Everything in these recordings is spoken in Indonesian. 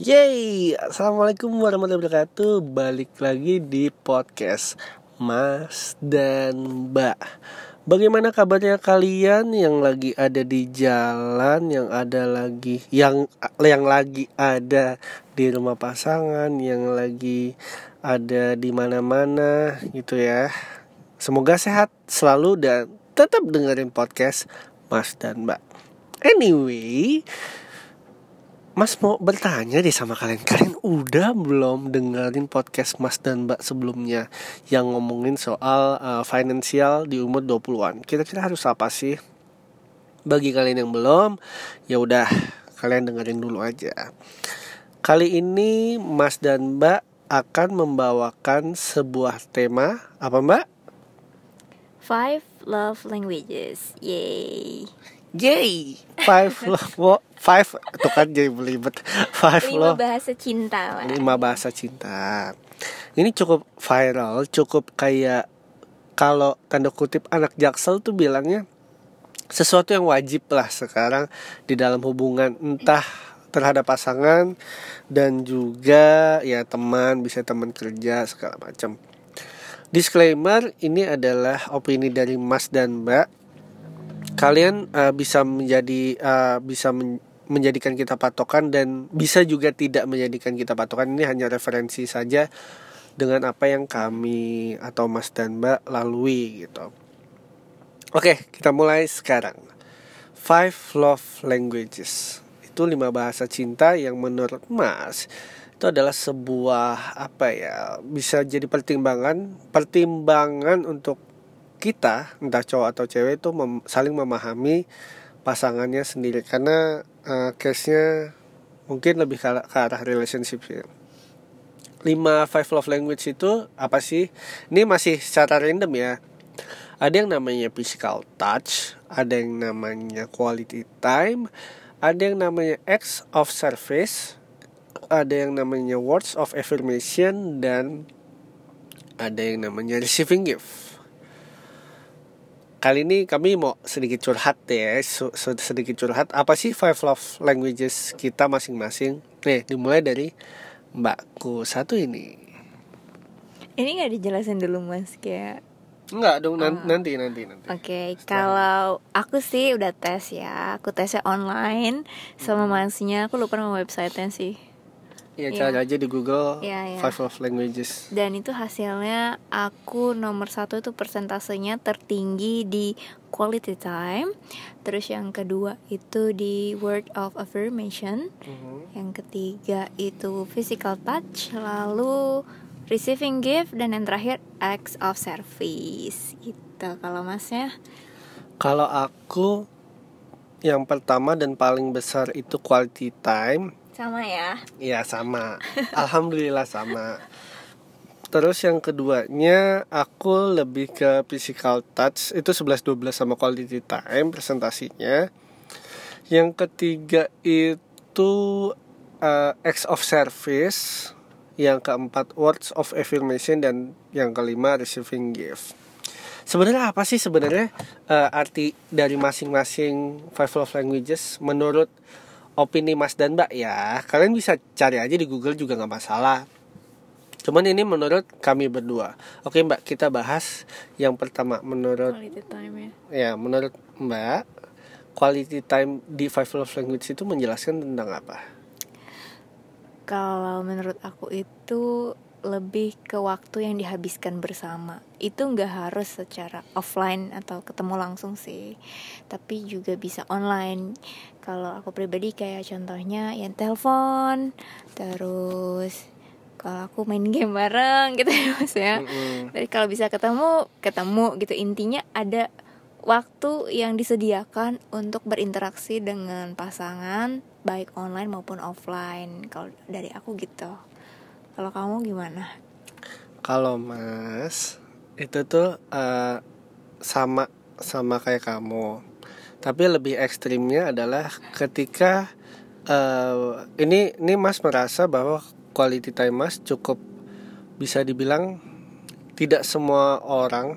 Yeay, Assalamualaikum warahmatullahi wabarakatuh. Balik lagi di podcast Mas dan Mbak. Bagaimana kabarnya kalian yang lagi ada di jalan Yang ada lagi Yang yang lagi ada di rumah pasangan Yang lagi ada di mana-mana gitu ya. Semoga sehat selalu dan tetap dengerin podcast Mas dan Mbak. Anyway Mas mau bertanya deh sama kalian Kalian udah belum dengerin podcast Mas dan Mbak sebelumnya Yang ngomongin soal uh, finansial di umur 20-an Kira-kira harus apa sih? Bagi kalian yang belum ya udah kalian dengerin dulu aja Kali ini Mas dan Mbak akan membawakan sebuah tema Apa Mbak? Five love languages. Yay. Yay! Five love Five Tuh kan jadi belibet Five Lima love bahasa cinta. Wak. lima bahasa cinta ini cukup viral cukup kayak kalau tanda kutip anak jaksel tuh bilangnya sesuatu yang wajib lah sekarang di dalam hubungan entah terhadap pasangan dan juga ya teman bisa teman kerja segala macam disclaimer ini adalah opini dari Mas dan Mbak kalian uh, bisa menjadi uh, bisa men- menjadikan kita patokan dan bisa juga tidak menjadikan kita patokan ini hanya referensi saja dengan apa yang kami atau Mas dan Mbak lalui gitu. Oke, kita mulai sekarang. Five love languages. Itu lima bahasa cinta yang menurut Mas itu adalah sebuah apa ya bisa jadi pertimbangan pertimbangan untuk kita entah cowok atau cewek itu mem saling memahami pasangannya sendiri karena uh, case-nya mungkin lebih ke, arah- ke arah relationship sih. 5 five love language itu apa sih? Ini masih secara random ya. Ada yang namanya physical touch, ada yang namanya quality time, ada yang namanya acts of service, ada yang namanya words of affirmation dan ada yang namanya receiving gift kali ini kami mau sedikit curhat ya sedikit curhat apa sih five love languages kita masing-masing nih dimulai dari mbakku satu ini Ini nggak dijelasin dulu mas kayak. enggak dong Ah. nanti nanti nanti Oke, kalau aku sih udah tes ya, aku tesnya online sama masnya. Aku lupa nama websitenya sih. Ya Iya. cari aja di Google Iya, iya. five love languages Dan itu hasilnya aku nomor satu itu persentasenya tertinggi di quality time. Terus yang kedua itu di word of affirmation. Mhm. Yang ketiga itu physical touch, lalu receiving gift dan yang terakhir acts of service. Gitu kalau masnya. kalau aku yang pertama dan paling besar itu quality time Sama ya. Iya sama. Alhamdulillah sama. Terus yang keduanya Aku lebih ke physical touch. Itu 11-12 sama quality time Presentasinya. Yang ketiga itu uh, Acts of service. Yang keempat Words of affirmation. Dan yang kelima Receiving gift. Sebenarnya apa sih sebenarnya uh, arti dari masing-masing five love languages? Menurut opini Mas dan Mbak ya kalian bisa cari aja di Google juga nggak masalah cuman ini menurut kami berdua oke Mbak kita bahas yang pertama menurut Quality time ya. ya menurut Mbak quality time di five love language itu menjelaskan tentang apa Kalau menurut aku itu lebih ke waktu yang dihabiskan bersama. Itu nggak harus secara offline atau ketemu langsung sih, tapi juga bisa online. Kalau aku pribadi kayak contohnya yang telepon, terus kalau aku main game bareng gitu ya mas ya. Mm-mm. Jadi kalau bisa ketemu, ketemu gitu. Intinya ada waktu yang disediakan untuk berinteraksi dengan pasangan baik online maupun offline. Kalau dari aku gitu. Kalau kamu gimana? Kalau Mas itu tuh eh, sama sama kayak kamu, tapi lebih ekstrimnya adalah ketika eh, ini ini Mas merasa bahwa quality time Mas cukup bisa dibilang tidak semua orang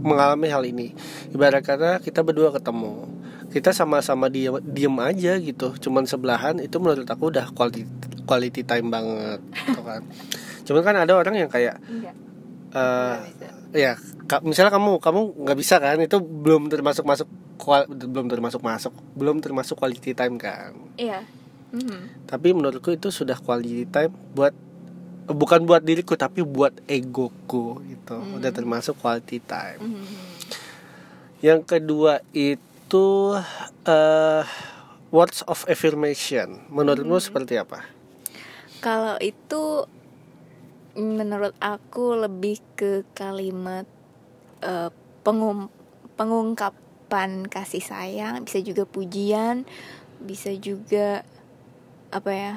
mengalami hal ini. Ibarat kata kita berdua ketemu, kita sama-sama diem, diem aja gitu cuman sebelahan itu menurut aku udah quality quality time banget gitu kan cuman kan ada orang yang kayak Enggak. bisa. Ya ka- misalnya kamu kamu nggak bisa kan itu belum termasuk masuk kual- belum termasuk masuk belum termasuk quality time kan Iya. Mhm. tapi menurutku itu sudah quality time buat bukan buat diriku tapi buat egoku itu Hmm. udah termasuk quality time Mhm. yang kedua itu eh words of affirmation menurutmu seperti apa Kalau itu menurut aku lebih ke kalimat eh, pengum- pengungkapan kasih sayang, bisa juga pujian, bisa juga apa ya?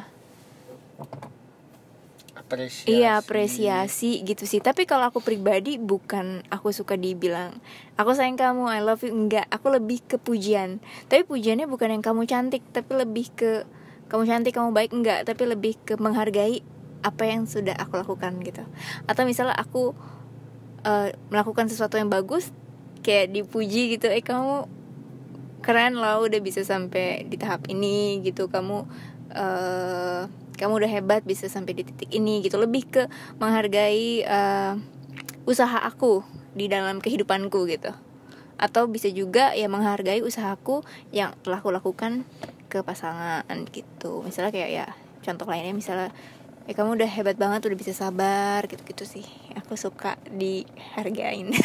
apresiasi Iya apresiasi gitu sih. Tapi kalau aku pribadi bukan aku suka dibilang aku sayang kamu, I love you enggak. Aku lebih ke pujian. Tapi pujiannya bukan yang kamu cantik, tapi lebih ke kamu cantik, kamu baik enggak. Tapi lebih ke menghargai apa yang sudah aku lakukan gitu. Atau misalnya aku eh, melakukan sesuatu yang bagus, kayak dipuji gitu. Eh kamu keren loh udah bisa sampai di tahap ini gitu. Kamu eh kamu udah hebat bisa sampai di titik ini gitu lebih ke menghargai eh, usaha aku di dalam kehidupanku gitu atau bisa juga ya menghargai usahaku yang telah aku lakukan ke pasangan gitu misalnya kayak ya contoh lainnya misalnya ya kamu udah hebat banget udah bisa sabar gitu gitu sih. Aku suka dihargain.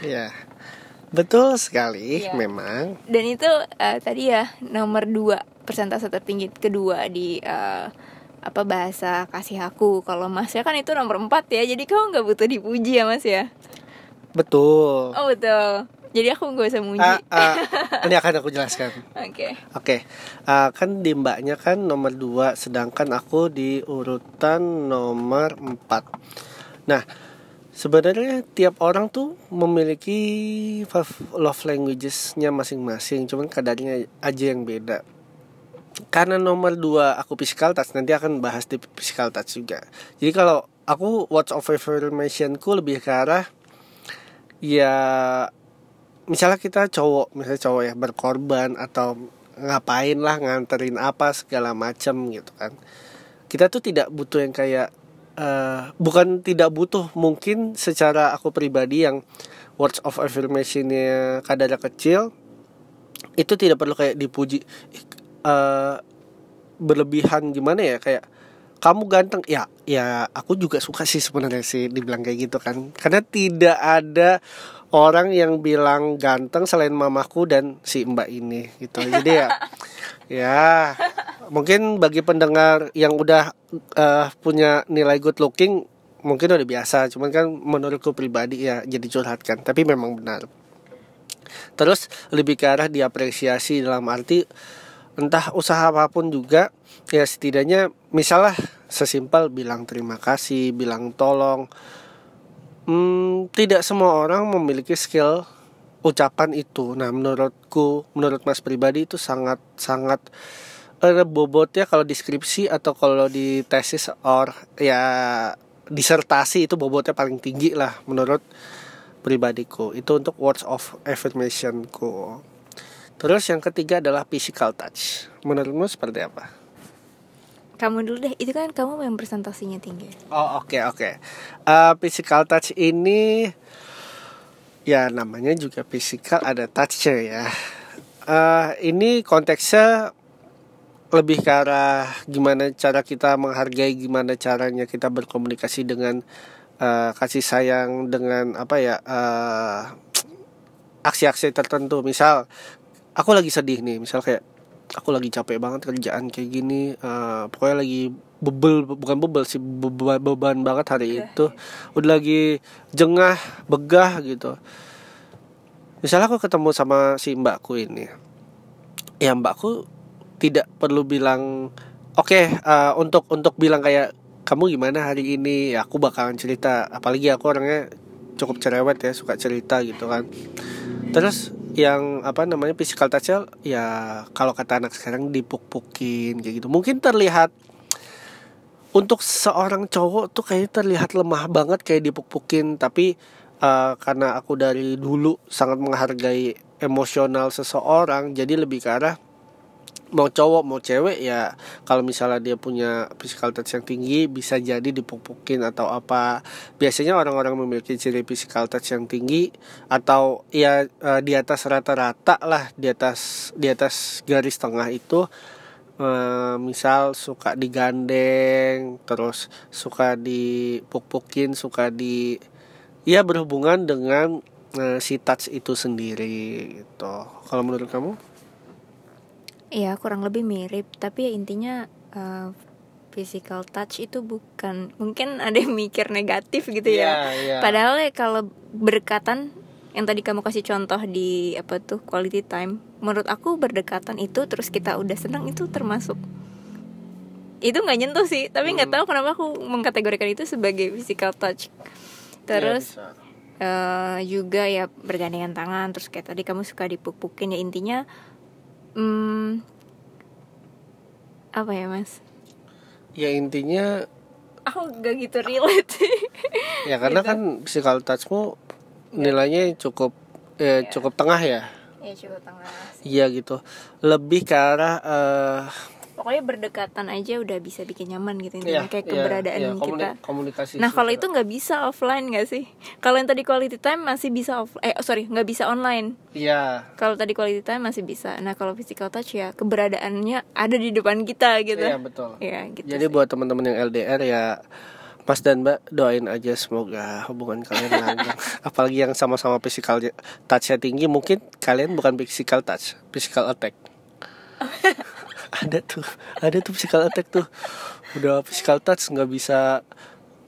Ya betul sekali Iya. memang. Dan itu eh, tadi ya nomor dua persentase tertinggi kedua di eh, apa bahasa kasih aku. Kalau mas ya kan itu nomor empat ya jadi kamu nggak butuh dipuji ya mas ya? Betul. Oh betul jadi aku nggak usah muji Ah, ah, ini akan aku jelaskan. Oke. Oke, ah, kan di mbaknya kan nomor 2 Sedangkan aku di urutan nomor 4 Nah, sebenarnya tiap orang tuh memiliki love languages-nya masing-masing Cuman kadarnya aja yang beda. Karena nomor 2 aku physical touch Nanti akan bahas di physical touch juga. Jadi kalau aku watch of affirmation-ku lebih ke arah Ya misalnya kita cowok misalnya cowok ya berkorban atau ngapain lah nganterin apa segala macam gitu kan. Kita tuh tidak butuh yang kayak eh, bukan tidak butuh mungkin secara aku pribadi yang words of affirmationnya kadarnya kecil itu tidak perlu kayak dipuji eh, berlebihan gimana ya? Kayak kamu ganteng. Ya ya aku juga suka sih sebenarnya sih dibilang kayak gitu kan. Karena tidak ada orang yang bilang ganteng selain mamaku dan si mbak ini gitu. Jadi ya ya mungkin bagi pendengar yang udah eh, punya nilai good looking mungkin udah biasa. Cuman kan menurutku pribadi ya jadi curhat kan. Tapi memang benar. Terus lebih ke arah diapresiasi dalam arti entah usaha apa pun juga ya setidaknya misalnya sesimpel bilang terima kasih bilang tolong hmm, tidak semua orang memiliki skill ucapan itu. Nah menurutku menurut mas pribadi itu sangat sangat eh, bobotnya kalau deskripsi atau kalau di tesis or ya disertasi itu bobotnya paling tinggi lah menurut pribadiku. Itu untuk words of affirmationku terus yang ketiga adalah physical touch. Menurutmu seperti apa kamu dulu deh itu kan kamu yang presentasinya tinggi Oh oke oke. Eh, physical touch ini ya namanya juga physical ada touchnya ya. Eh, ini konteksnya lebih ke arah gimana cara kita menghargai, gimana caranya kita berkomunikasi dengan eh, kasih sayang dengan apa ya eh, aksi-aksi tertentu. Misal aku lagi sedih nih, misal kayak aku lagi capek banget kerjaan kayak gini, eh, pokoknya lagi bebel bukan bebel sih beban, beban banget hari itu. Udah lagi jengah begah gitu. Misalnya aku ketemu sama si mbakku ini ya mbakku tidak perlu bilang oke eh, untuk untuk bilang kayak kamu gimana hari ini ya aku bakalan cerita apalagi aku orangnya cukup cerewet ya suka cerita gitu kan. Terus yang apa namanya physical touch ya kalau kata anak sekarang dipuk-pukin kayak gitu. Mungkin terlihat untuk seorang cowok tuh kayaknya terlihat lemah banget kayak dipuk-pukin. Tapi eh, karena aku dari dulu sangat menghargai emosional seseorang jadi lebih ke arah mau cowok mau cewek ya kalau misalnya dia punya physical touch yang tinggi bisa jadi dipupukin atau apa. Biasanya orang-orang memiliki ciri physical touch yang tinggi atau ya eh, di atas rata-rata lah di atas di atas garis tengah itu eh, misal suka digandeng terus suka dipupukin suka di ya berhubungan dengan eh, si touch itu sendiri gitu. Kalau menurut kamu Iya kurang lebih mirip tapi ya intinya uh, physical touch itu bukan mungkin ada yang mikir negatif gitu ya. Iya, iya. Padahal ya kalau berdekatan yang tadi kamu kasih contoh di apa tuh quality time, menurut aku berdekatan itu terus kita udah senang itu termasuk itu nggak nyentuh sih, tapi nggak Hmm. tahu kenapa aku mengkategorikan itu sebagai physical touch. Terus Iya, bisa. eh, juga ya bergandengan tangan terus kayak tadi kamu suka dipuk-pukin ya intinya hmm, apa ya mas? Ya intinya aku gak gitu relate. Ya karena Gitu. kan physical touchmu nilainya cukup eh, Iya. cukup tengah ya. Ya coba tengah. Iya gitu. Lebih ke arah eh, pokoknya berdekatan aja udah bisa bikin nyaman gitu intinya kayak iya, keberadaan komuni- kita. komunikasi nah kalau itu nggak bisa offline nggak sih? Kalau yang tadi quality time masih bisa off eh sorry nggak bisa online. Iya. Kalau tadi quality time masih bisa. Nah kalau physical touch ya keberadaannya ada di depan kita gitu. Iya betul. Iya, gitu jadi sih. buat teman-teman yang LDR ya Mas dan Mbak doain aja semoga hubungan kalian langgeng. Apalagi yang sama-sama physical touchnya tinggi mungkin kalian bukan physical touch physical attack ada tuh ada tuh physical attack tuh. Udah physical touch nggak bisa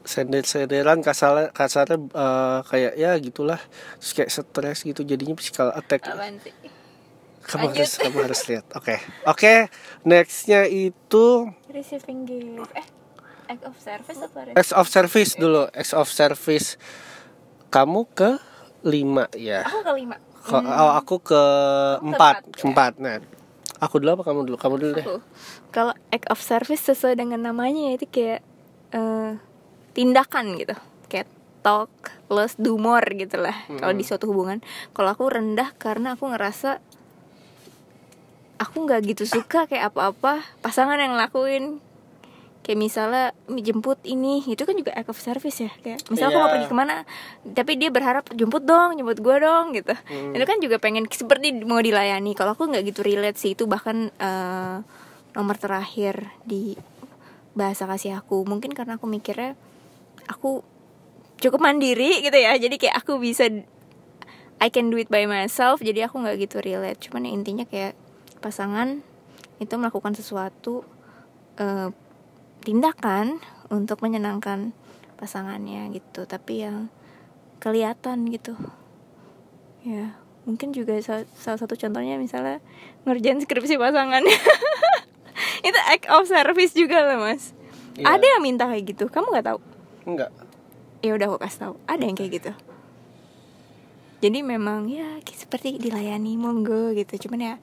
sender-senderan kasar kasarnya eh, kayak ya gitulah. Terus kayak stres gitu jadinya physical attack. Kamu Lanjut. harus kamu harus lihat. Oke oke nextnya itu Receiving gift. Eh, act of service apa Acts of service dulu Acts of service. Kamu ke lima ya. Aku kelima. Ko- oh, aku ke empat. keempat, ya. nah aku dulu apa kamu dulu kamu dulu deh. Kalau act of service sesuai dengan namanya itu kayak eh, tindakan gitu. Kayak talk, less do more gitu lah. Kalau di suatu hubungan. Kalau aku rendah karena aku ngerasa aku nggak gitu suka kayak apa-apa pasangan yang lakuin kayak misalnya jemput ini itu kan juga act of service ya kayak misalnya aku mau Iya. pergi ke mana tapi dia berharap jemput dong jemput gue dong gitu. Itu kan juga pengen seperti mau dilayani. Kalau aku nggak gitu relate sih itu bahkan eh, nomor terakhir di bahasa kasih aku. Mungkin karena aku mikirnya aku cukup mandiri gitu ya jadi kayak aku bisa I can do it by myself jadi aku nggak gitu relate. Cuman ya intinya kayak pasangan itu melakukan sesuatu eh, tindakan untuk menyenangkan pasangannya gitu tapi yang kelihatan gitu. Ya mungkin juga sa- salah satu contohnya misalnya ngerjain skripsi pasangan. Itu act of service juga loh mas. Iya. ada yang minta kayak gitu kamu nggak tahu? Enggak. Ya udah aku kasih tahu. Ada yang kayak gitu. Jadi memang ya seperti dilayani monggo gitu. Cuman ya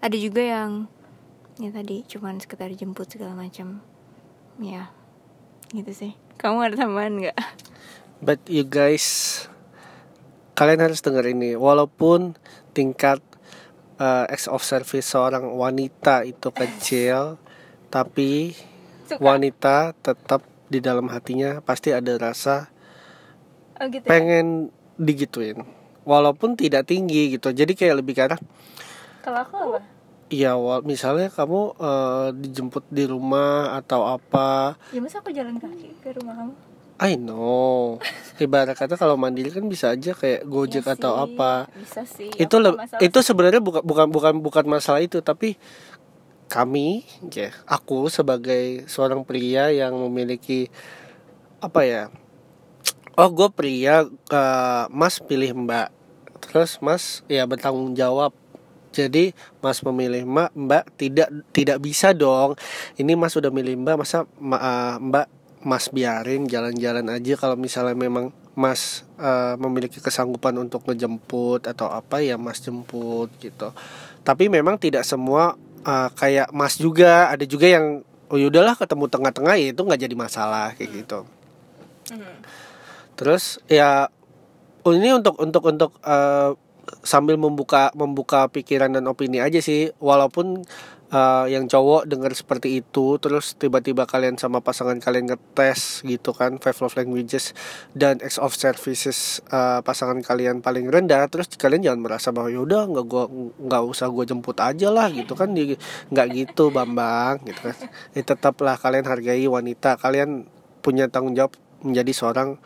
ada juga yang ya tadi cuman sekedar jemput segala macam ya gitu sih. Kamu ada tambahan nggak? But you guys kalian harus dengar ini. Walaupun tingkat uh, acts of service seorang wanita itu kecil tapi Suka. wanita tetap di dalam hatinya pasti ada rasa oh gitu ya? pengen digituin. Walaupun tidak tinggi gitu. Jadi kayak lebih arah kalau aku apa Iya, misalnya kamu eh, dijemput di rumah atau apa, ya masa aku jalan kaki ke rumah kamu I know. Ibarat kata kalau mandiri kan bisa aja kayak gojek Ya atau sih, apa. bisa sih itu itu sebenarnya bukan bukan bukan bukan masalah itu, tapi kami, ya, aku sebagai seorang pria yang memiliki apa ya? Oh, gue pria, eh, Mas pilih Mbak. Terus Mas ya bertanggung jawab. Jadi Mas memilih Mbak, Mbak tidak tidak bisa dong. Ini Mas udah milih Mbak, masa ma- eh, Mbak Mas biarin jalan-jalan aja kalau misalnya memang Mas eh, memiliki kesanggupan untuk ngejemput atau apa ya Mas jemput gitu. Tapi memang tidak semua eh, kayak Mas juga, ada juga yang oh yaudahlah ketemu tengah-tengah ya itu nggak jadi masalah kayak gitu. Mhm. Terus ya oh, ini untuk untuk untuk eh, sambil membuka membuka pikiran dan opini aja sih. Walaupun uh, yang cowok dengar seperti itu terus tiba-tiba kalian sama pasangan kalian ngetes gitu kan five love languages dan ex of services uh, pasangan kalian paling rendah terus kalian jangan merasa bahwa yaudah nggak gua nggak usah gue jemput aja lah gitu kan. Nggak gitu bambang gitu kan. Ya, tetaplah kalian hargai wanita. Kalian punya tanggung jawab menjadi seorang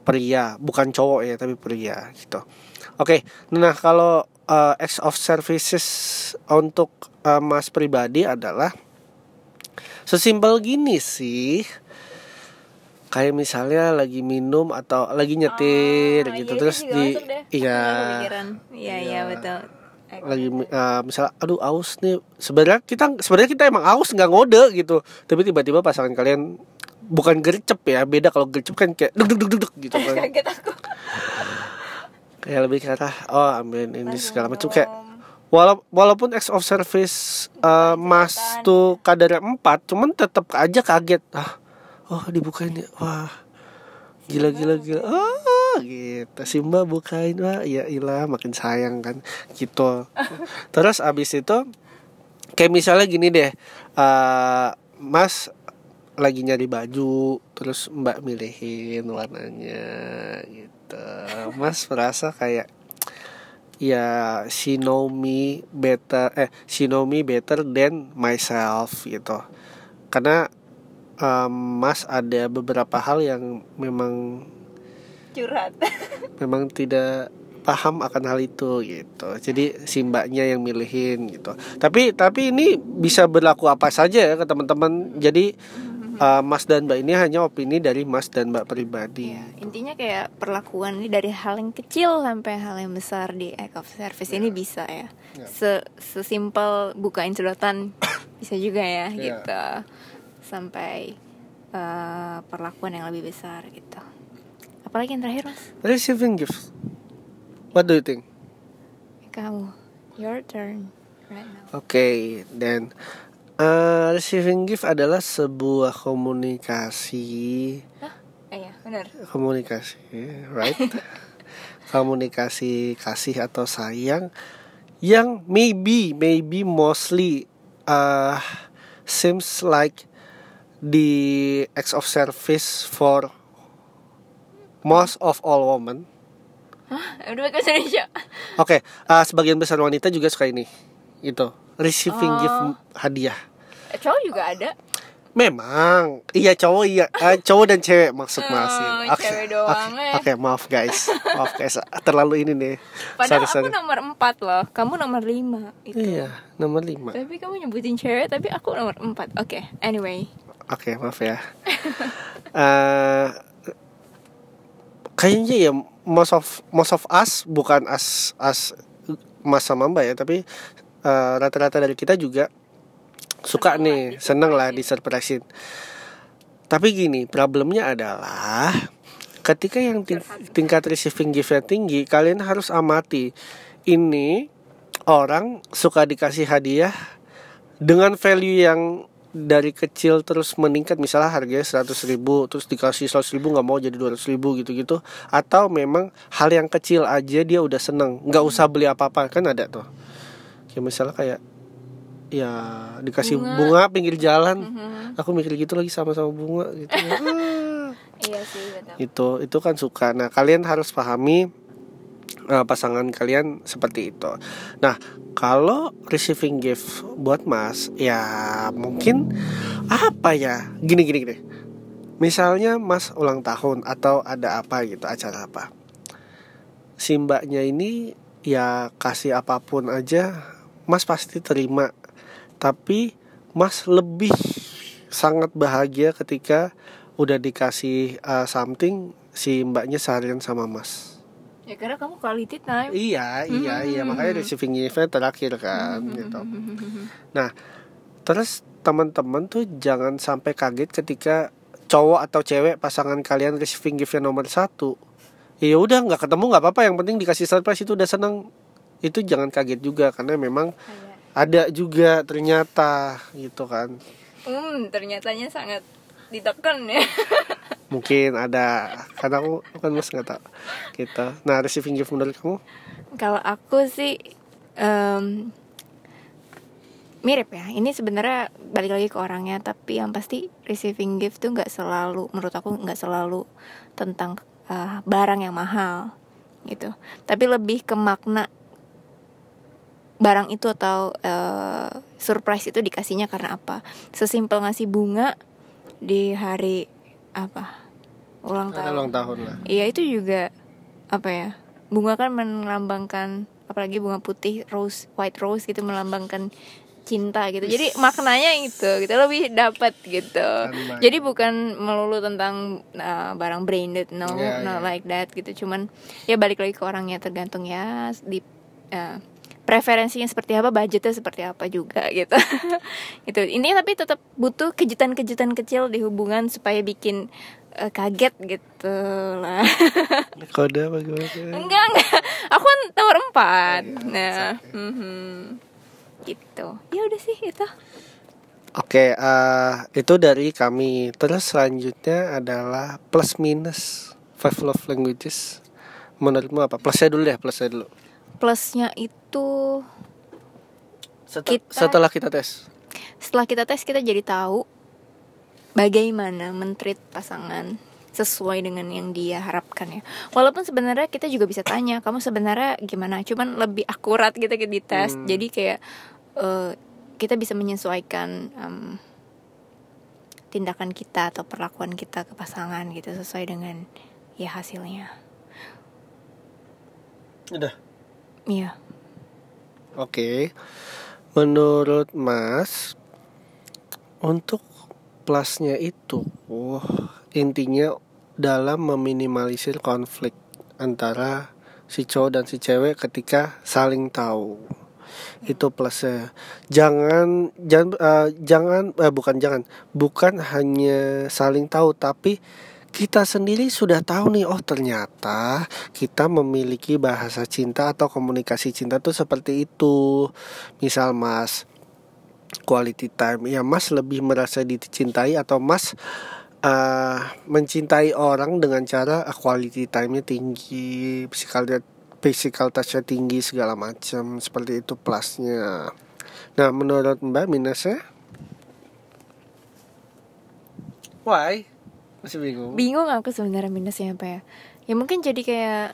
pria bukan cowok ya tapi pria gitu Oke, okay, nah kalau uh, ex of services untuk uh, mas pribadi adalah sesimpel gini sih. Kayak misalnya lagi minum atau lagi nyetir oh, gitu iya, terus di iya. Iya iya betul. Lagi uh, misalnya aduh aus nih. Sebenarnya kita sebenarnya kita emang aus nggak ngode gitu. Tapi tiba-tiba pasangan kalian bukan gercep ya beda kalau gercep kan kayak deg deg deg deg gitu kan kayak lebih ke arah oh ambilin ini segala macam kayak wala walaupun ex of service uh, mas tuh kadarnya empat cuman tetap aja kaget. Ah oh dibukain ya. Wah gila gila gila. oh gitu. Simba bukain wah ya ilah makin sayang kan gitu. Terus abis itu kayak misalnya gini deh uh, mas lagi nyari baju terus mbak milihin warnanya gitu gitu. Mas merasa kayak ya she know me better eh she know me better than myself gitu. Karena um, mas ada beberapa hal yang memang curhat. memang tidak paham akan hal itu gitu. Jadi si mbaknya yang milihin gitu. Tapi tapi ini bisa berlaku apa saja ya ke teman-teman. Jadi uh, Mas dan Mbak ini hanya opini dari Mas dan Mbak pribadi. Ya, intinya kayak perlakuan ini dari hal yang kecil sampai hal yang besar di act of service ya. ini bisa ya. ya. Se sesimpel bukain sedotan bisa juga ya, ya gitu. Sampai uh, perlakuan yang lebih besar gitu. Apalagi yang terakhir Mas? Receiving gifts. What do you think? Kamu, your turn right now. Oke, okay, then Uh, receiving gift adalah sebuah komunikasi. Hah? Eh, ya, benar. Komunikasi, right? komunikasi kasih atau sayang yang maybe, maybe mostly uh, seems like the acts of service for most of all women. Hah? Udah bahasa Indonesia. Oke, okay, uh, sebagian besar wanita juga suka ini. Itu, receiving oh. gift hadiah cowok juga ada Memang, iya cowok iya, uh, cowok dan cewek maksud oh, Mas. Oke, okay, doang okay, ya. okay, maaf guys, maaf guys, terlalu ini nih. Padahal sorry, aku sorry. nomor 4 loh, kamu nomor 5 itu. Iya, nomor 5 Tapi kamu nyebutin cewek, tapi aku nomor 4 Oke, okay, anyway. Oke, okay, maaf ya. uh, kayaknya ya most of most of us bukan as as Mas sama Mbak ya, tapi eh, rata-rata uh, dari kita juga suka nih seneng lah di surprisein tapi gini problemnya adalah ketika yang ting tingkat receiving giftnya tinggi kalian harus amati ini orang suka dikasih hadiah dengan value yang dari kecil terus meningkat. Misalnya harganya seratus ribu terus dikasih seratus ribu nggak mau jadi dua ratus ribu gitu gitu atau memang hal yang kecil aja dia udah seneng. Nggak usah beli apa apa kan ada tuh. Kayak misalnya kayak ya dikasih bunga, bunga pinggir jalan. Mm-hmm. aku mikir gitu lagi sama-sama bunga gitu. Iya sih betul. itu itu kan suka. Nah kalian harus pahami uh, pasangan kalian seperti itu. Nah kalau receiving gift buat mas ya mungkin apa ya? Gini gini gini. Misalnya mas ulang tahun atau ada apa gitu acara apa? Si mbaknya ini ya kasih apa pun aja mas pasti terima tapi Mas lebih sangat bahagia ketika udah dikasih uh, something si mbaknya seharian sama Mas. Ya karena kamu quality time. Iya, iya, mm-hmm. iya makanya receiving event terakhir kan mm-hmm. gitu. Nah, terus teman-teman tuh jangan sampai kaget ketika cowok atau cewek pasangan kalian receiving giftnya nomor satu. Ya udah nggak ketemu nggak apa-apa yang penting dikasih surprise itu udah seneng. Itu jangan kaget juga karena memang Ayah ada juga ternyata gitu kan. Hmm ternyatanya sangat ditekan ya. Mungkin ada karena aku kan mas nggak tahu. Gitu. Nah receiving gift menurut kamu? Kalau aku sih em, mirip ya. Ini sebenarnya balik lagi ke orangnya, tapi yang pasti receiving gift tuh nggak selalu, menurut aku nggak selalu tentang eh, barang yang mahal gitu. Tapi lebih ke makna barang itu atau eh, surprise itu dikasihnya karena apa? Sesimpel ngasih bunga di hari apa? Ulang tahun. ulang tahun lah Iya itu juga apa ya bunga kan melambangkan apalagi bunga putih rose white rose gitu melambangkan cinta gitu jadi maknanya itu gitu lebih dapat gitu Kan jadi bukan melulu tentang uh, barang branded no Iya, not iya. like that gitu cuman ya balik lagi ke orangnya tergantung ya di uh, preferensinya seperti apa budgetnya seperti apa juga gitu itu ini tapi tetap butuh kejutan-kejutan kecil di hubungan supaya bikin uh, kaget gitu lah kode apa gimana enggak enggak aku kan nomor empat Iya, nah mhm. gitu ya udah sih itu Oke, eh, itu dari kami. Terus selanjutnya adalah plus minus five love languages. Menurutmu apa? Plusnya dulu deh, plusnya dulu. Plusnya itu Setel- Kita- Setelah kita tes. setelah kita tes kita jadi tahu bagaimana mentreat pasangan sesuai dengan yang dia harapkan ya. Walaupun sebenarnya kita juga bisa tanya, kamu sebenarnya gimana? Cuman lebih akurat gitu di tes. Hmm. Jadi kayak eh, kita bisa menyesuaikan em, tindakan kita atau perlakuan kita ke pasangan gitu sesuai dengan ya hasilnya. Udah. Iya. Oke. Menurut Mas untuk plusnya itu wah, intinya dalam meminimalisir konflik antara si cowok dan si cewek ketika saling tahu. Itu plusnya. Jangan jangan eh, jangan eh, bukan jangan, bukan hanya saling tahu tapi kita sendiri sudah tahu nih oh ternyata kita memiliki bahasa cinta atau komunikasi cinta tuh seperti itu. Misal mas quality time. Ya mas lebih merasa dicintai atau mas eh, mencintai orang dengan cara eh, quality time-nya tinggi physical physical touch-nya tinggi segala macam seperti itu plusnya. Nah menurut mbak minusnya? Why masih bingung Bingung aku sebenarnya minusnya apa ya? Ya mungkin jadi kayak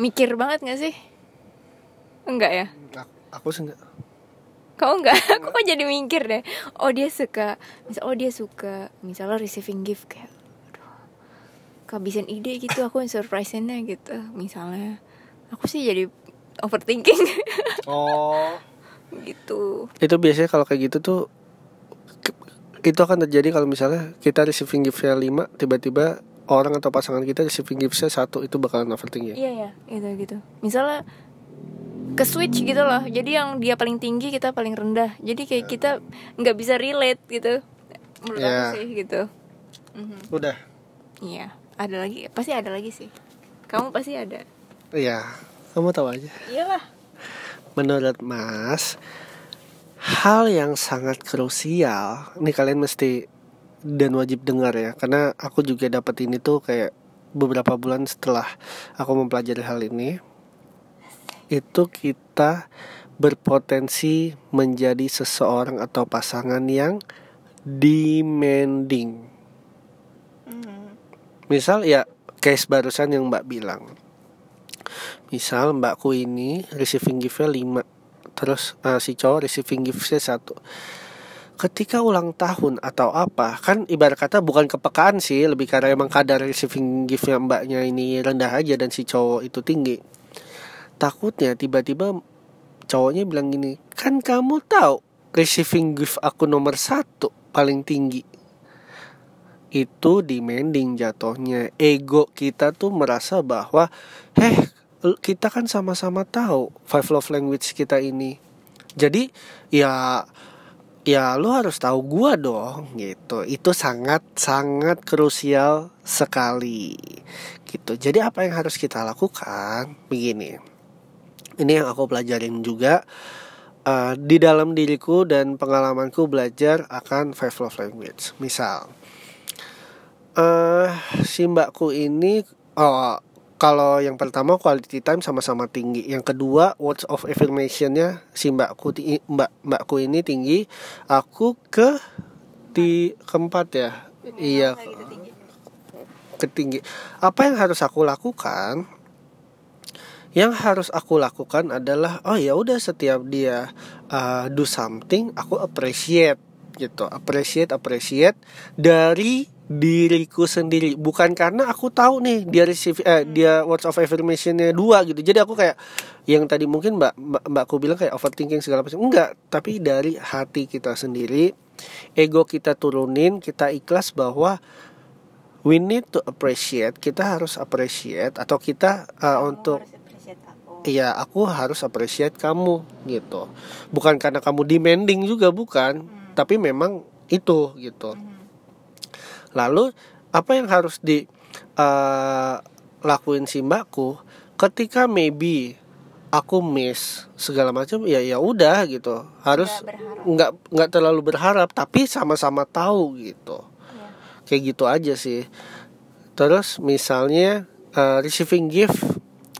mikir banget gak sih? Enggak ya? aku, aku sih enggak Kau enggak? Aku kok jadi mikir deh. Oh dia suka, misal oh dia suka, misalnya receiving gift kayak, aduh, kehabisan ide gitu. Aku yang surprise-nya gitu, misalnya. Aku sih jadi overthinking oh gitu. itu biasanya kalau kayak gitu tuh itu akan terjadi kalau misalnya kita receiving gift-nya 5 tiba-tiba orang atau pasangan kita receiving gift-nya satu itu bakalan overthinking Iya ya, itu gitu. Misalnya ke switch gitu loh. Jadi yang dia paling tinggi kita paling rendah. Jadi kayak kita nggak bisa relate gitu. Menurut Ya. aku sih gitu. Mhm. udah Iya, ada lagi. Pasti ada lagi sih. Kamu pasti ada. iya kamu tahu aja Iyalah. menurut Mas hal yang sangat krusial. Ini kalian mesti dan wajib dengar ya karena aku juga dapat ini tuh kayak beberapa bulan setelah aku mempelajari hal ini. Itu kita berpotensi menjadi seseorang atau pasangan yang demanding. Misal ya case barusan yang mbak bilang. Misal mbakku ini receiving giftnya 5 terus eh, si cowok receiving giftnya satu. Ketika ulang tahun atau apa kan ibarat kata bukan kepekaan sih lebih karena emang kadar receiving giftnya mbaknya ini rendah aja dan si cowok itu tinggi. Takutnya tiba-tiba cowoknya bilang gini kan kamu tahu receiving gift aku nomor satu paling tinggi. Itu demanding jatuhnya. Ego kita tuh merasa bahwa heh kita kan sama-sama tahu five love language kita ini. Jadi ya ya lu harus tahu gua dong gitu. Itu sangat sangat krusial sekali gitu. Jadi apa yang harus kita lakukan? Begini ini yang aku pelajarin juga. Eh, di dalam diriku dan pengalamanku belajar akan five love language. Misal eh si mbakku ini oh kalau yang pertama quality time sama-sama tinggi. Yang kedua words of affirmationnya si mbakku mbak mbakku ini tinggi. Aku ke di keempat ya. Iya ketinggi. Apa yang harus aku lakukan? Yang harus aku lakukan adalah oh ya udah setiap dia uh, do something aku appreciate gitu. Appreciate appreciate dari diriku sendiri. Bukan karena aku tahu nih dia receive eh, dia words of affirmationnya dua gitu. Jadi aku kayak yang tadi mungkin mbak mbak mbakku bilang kayak overthinking segala macam. Enggak tapi dari hati kita sendiri ego kita turunin kita ikhlas bahwa we need to appreciate kita harus appreciate atau kita uh, untuk Iya, aku harus appreciate kamu gitu. Bukan karena kamu demanding juga bukan, hmm. Tapi memang itu gitu. Lalu apa yang harus di uh, lakuin si mbakku ketika maybe aku miss segala macam ya ya udah gitu. Harus nggak nggak terlalu berharap tapi sama-sama tahu gitu. Ya. kayak gitu aja sih. Terus misalnya uh, receiving gift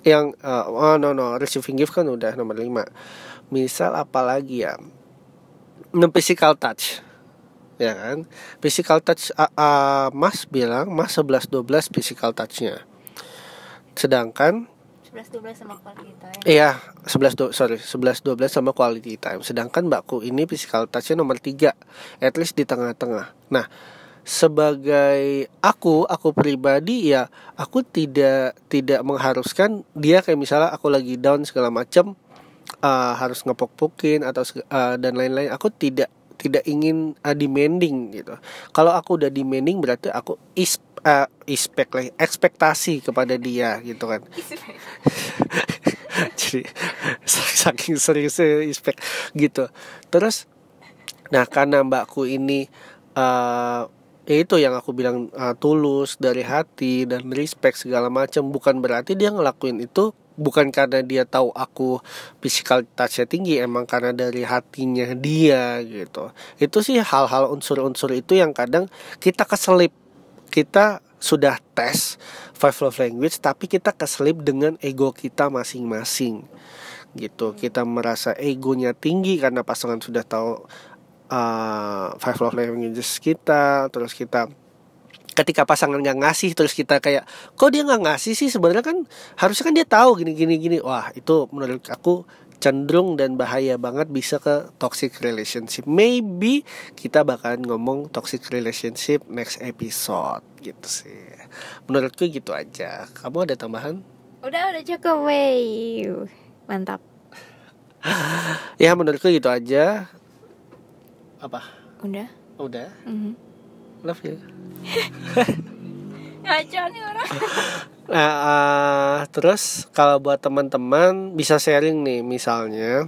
yang uh, oh no no receiving gift kan udah nomor 5 misal apalagi ya no physical touch. Ya kan? Physical touch uh, uh, Mas bilang Mas 11 12 physical touchnya. Sedangkan 11 12 sama quality time. Iya 11 do, sorry 11 12 sama quality time. Sedangkan mbakku ini physical touchnya nomor 3 at least di tengah-tengah. Nah sebagai aku aku pribadi ya aku tidak tidak mengharuskan dia kayak misalnya aku lagi down segala macam uh, harus ngepok-pokin atau uh, dan lain-lain. Aku tidak tidak ingin uh, demanding gitu. Kalau aku udah demanding berarti aku is uh, expect like, ekspektasi kepada dia gitu kan. Jadi saking seriusnya expect gitu. Terus nah karena mbakku ini uh, ya itu yang aku bilang uh, tulus dari hati dan respect segala macam bukan berarti dia ngelakuin itu bukan karena dia tahu aku physical touchnya tinggi emang karena dari hatinya dia gitu. Itu sih hal-hal unsur-unsur itu yang kadang kita keselip. Kita sudah tes five love language tapi kita keselip dengan ego kita masing-masing. Gitu. Kita merasa egonya tinggi karena pasangan sudah tahu uh, five love languages kita terus kita ketika pasangan nggak ngasih terus kita kayak kok dia nggak ngasih sih? Sebenarnya kan harusnya kan dia tahu gini gini gini. Wah itu menurut aku cenderung dan bahaya banget bisa ke toxic relationship. Maybe kita bakalan ngomong toxic relationship next episode gitu sih. Menurutku gitu aja. Kamu ada tambahan? Udah udah cukup wey. Mantap. Ya menurutku gitu aja. Apa? Udah. Udah? Mm -hmm. Love you. Ngaco nih orang. Nah uh, terus kalau buat teman-teman bisa sharing nih misalnya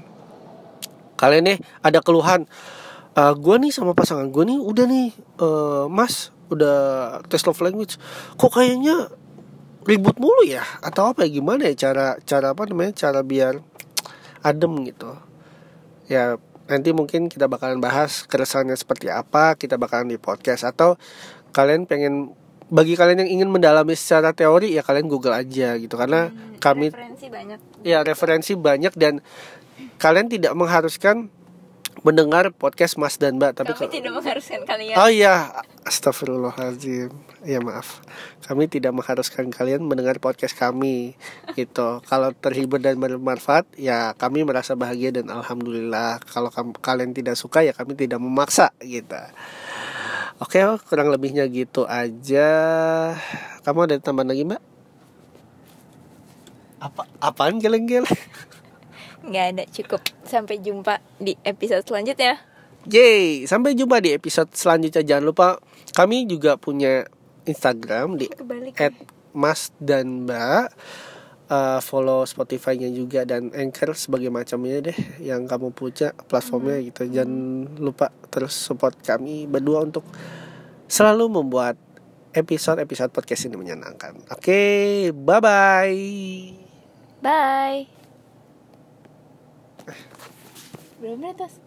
kalian nih ada keluhan uh, gue nih sama pasangan gue nih udah nih uh, mas udah tes love language kok kayaknya ribut mulu ya? Atau apa ya? Gimana ya cara cara apa namanya? Cara biar adem gitu. Ya nanti mungkin kita bakalan bahas keresahannya seperti apa kita bakalan di podcast atau kalian pengen bagi kalian yang ingin mendalami secara teori ya kalian google aja gitu. Karena hmm, kami referensi banyak. Ya referensi banyak dan kalian tidak mengharuskan mendengar podcast Mas dan Mbak tapi kami tidak mengharuskan kalian. Oh iya astagfirullahaladzim. Ya maaf. Kami tidak mengharuskan kalian mendengar podcast kami gitu. Kalau terhibur dan bermanfaat ya kami merasa bahagia dan alhamdulillah. Kalau kalian tidak suka ya kami tidak memaksa gitu. Oke kurang lebihnya gitu aja. Kamu ada tambahan lagi mbak? Apa apaan geleng-geleng nggak ada cukup sampai jumpa di episode selanjutnya Yeay, sampai jumpa di episode selanjutnya. Jangan lupa kami juga punya Instagram di at mas dan mbak. Uh, follow Spotify-nya juga dan Anchor sebagai macamnya deh yang kamu punya platformnya hmm. gitu. Jangan lupa terus support kami berdua untuk selalu membuat episode-episode podcast ini menyenangkan. Oke, okay, bye-bye. Bye. Belum atas.